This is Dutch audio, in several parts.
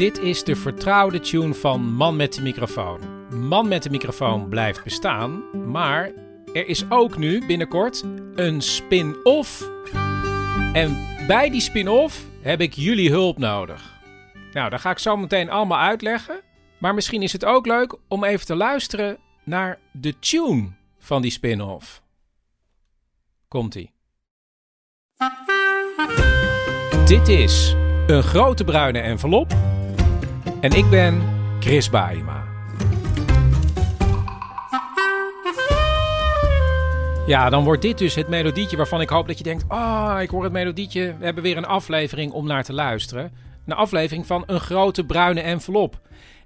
Dit is de vertrouwde tune van Man met de microfoon. Man met de microfoon blijft bestaan, maar er is ook nu binnenkort een spin-off. En bij die spin-off heb ik jullie hulp nodig. Nou, dat ga ik zo meteen allemaal uitleggen. Maar misschien is het ook leuk om even te luisteren naar de tune van die spin-off. Komt-ie. Dit is een grote bruine envelop. En ik ben Chris Baima. Ja, dan wordt dit dus het melodietje waarvan ik hoop dat je denkt... Ah, ik hoor het melodietje. We hebben weer een aflevering om naar te luisteren. Een aflevering van een grote bruine envelop.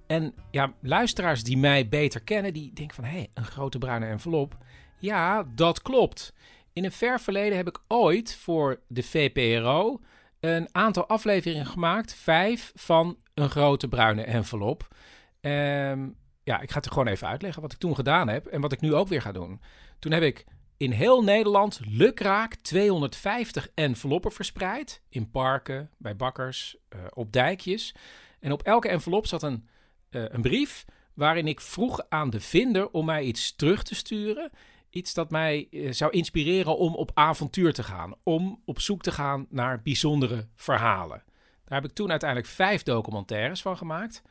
En ja, luisteraars die mij beter kennen, die denken van... Hé, hey, een grote bruine envelop. Ja, dat klopt. In een ver verleden heb ik ooit voor de VPRO een aantal afleveringen gemaakt. Vijf van een grote bruine envelop. Ehm, ja, ik ga het er gewoon even uitleggen wat ik toen gedaan heb en wat ik nu ook weer ga doen. Toen heb ik in heel Nederland lukraak 250 enveloppen verspreid. In parken, bij bakkers, eh, op dijkjes. En op elke envelop zat een, eh, een brief waarin ik vroeg aan de vinder om mij iets terug te sturen. Iets dat mij eh, zou inspireren om op avontuur te gaan. Om op zoek te gaan naar bijzondere verhalen. Daar heb ik toen uiteindelijk vijf documentaires van gemaakt.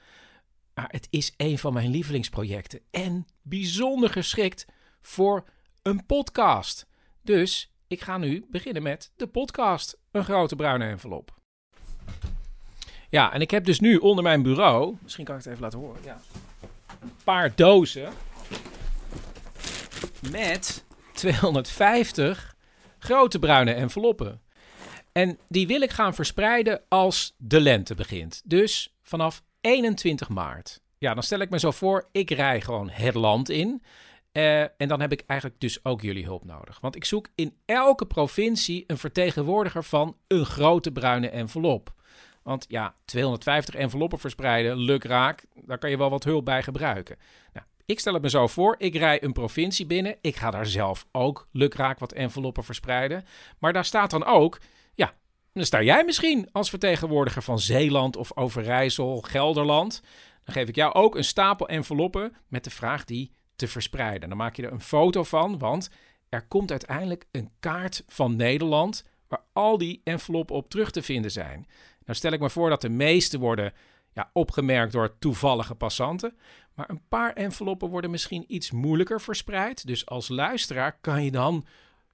Het is een van mijn lievelingsprojecten. En bijzonder geschikt voor een podcast. Dus ik ga nu beginnen met de podcast. Een grote bruine envelop. Ja, en ik heb dus nu onder mijn bureau... Misschien kan ik het even laten horen. Ja. Een paar dozen met 250 grote bruine enveloppen. En die wil ik gaan verspreiden als de lente begint. Dus vanaf 21 maart. Ja, dan stel ik me zo voor, ik rij gewoon het land in. Eh, en dan heb ik eigenlijk dus ook jullie hulp nodig. Want ik zoek in elke provincie een vertegenwoordiger van een grote bruine envelop. Want ja, 250 enveloppen verspreiden, lukraak, daar kan je wel wat hulp bij gebruiken. Nou, ik stel het me zo voor, ik rij een provincie binnen. Ik ga daar zelf ook lukraak wat enveloppen verspreiden. Maar daar staat dan ook, dan sta jij misschien als vertegenwoordiger van Zeeland of Overijssel, Gelderland. Dan geef ik jou ook een stapel enveloppen met de vraag die te verspreiden. Dan maak je er een foto van, want er komt uiteindelijk een kaart van Nederland waar al die enveloppen op terug te vinden zijn. Nou stel ik me voor dat de meeste worden ja, opgemerkt door toevallige passanten. Maar een paar enveloppen worden misschien iets moeilijker verspreid. Dus als luisteraar kan je dan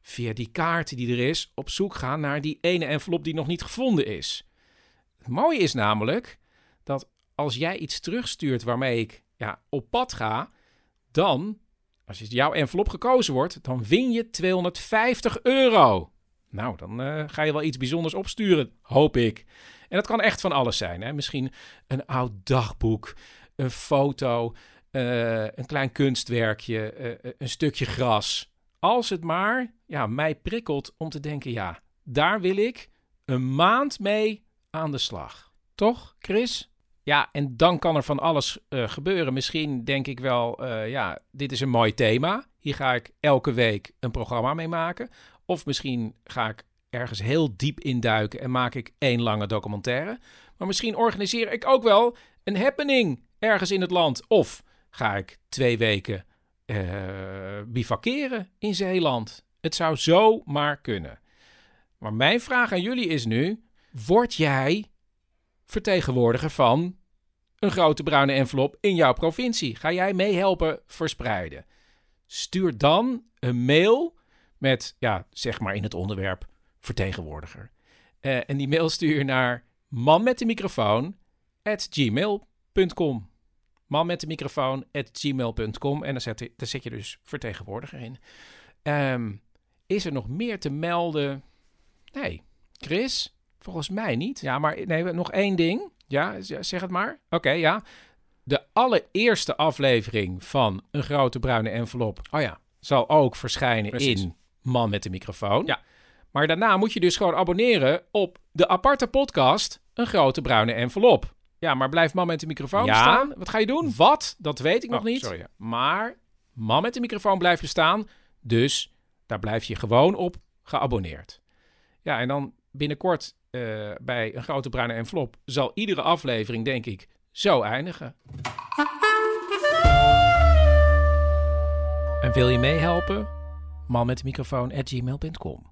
via die kaart die er is op zoek gaan naar die ene envelop die nog niet gevonden is. Het mooie is namelijk dat als jij iets terugstuurt waarmee ik ja, op pad ga, dan, als jouw envelop gekozen wordt, dan win je 250 euro. Nou, dan uh, ga je wel iets bijzonders opsturen, hoop ik. En dat kan echt van alles zijn. Hè? Misschien een oud dagboek, een foto, uh, een klein kunstwerkje, uh, een stukje gras. Als het maar ja, mij prikkelt om te denken, ja, daar wil ik een maand mee aan de slag. Toch, Chris? Ja, en dan kan er van alles uh, gebeuren. Misschien denk ik wel, uh, ja, dit is een mooi thema. Hier ga ik elke week een programma mee maken. Of misschien ga ik ergens heel diep induiken en maak ik één lange documentaire. Maar misschien organiseer ik ook wel een happening ergens in het land. Of ga ik twee weken uh, bivakeren in Zeeland. Het zou zo maar kunnen. Maar mijn vraag aan jullie is nu: word jij vertegenwoordiger van een grote bruine envelop in jouw provincie? Ga jij meehelpen verspreiden? Stuur dan een mail met, ja, zeg maar in het onderwerp vertegenwoordiger. Eh, en die mail stuur naar man met de microfoon at gmail.com. Man met de microfoon at gmail.com. En dan zet, zet je dus vertegenwoordiger in. Ehm, is er nog meer te melden? Nee. Chris? Volgens mij niet. Ja, maar nee, nog één ding. Ja, zeg het maar. Oké, ja. De allereerste aflevering van Een Grote Bruine Envelop... Oh ja. Zal ook verschijnen Precies. in Man met de microfoon. Ja. Maar daarna moet je dus gewoon abonneren op de aparte podcast Een Grote Bruine Envelop. Ja, maar blijft Man met de microfoon Ja. staan? Wat ga je doen? Wat? Dat weet ik nog Oh, niet. sorry, ja. Maar Man met de microfoon blijft bestaan. Dus daar blijf je gewoon op geabonneerd. Ja, en dan binnenkort eh, bij Een Grote Bruine Envelop zal iedere aflevering, denk ik, zo eindigen. En wil je meehelpen? Man met de microfoon at gmail.com.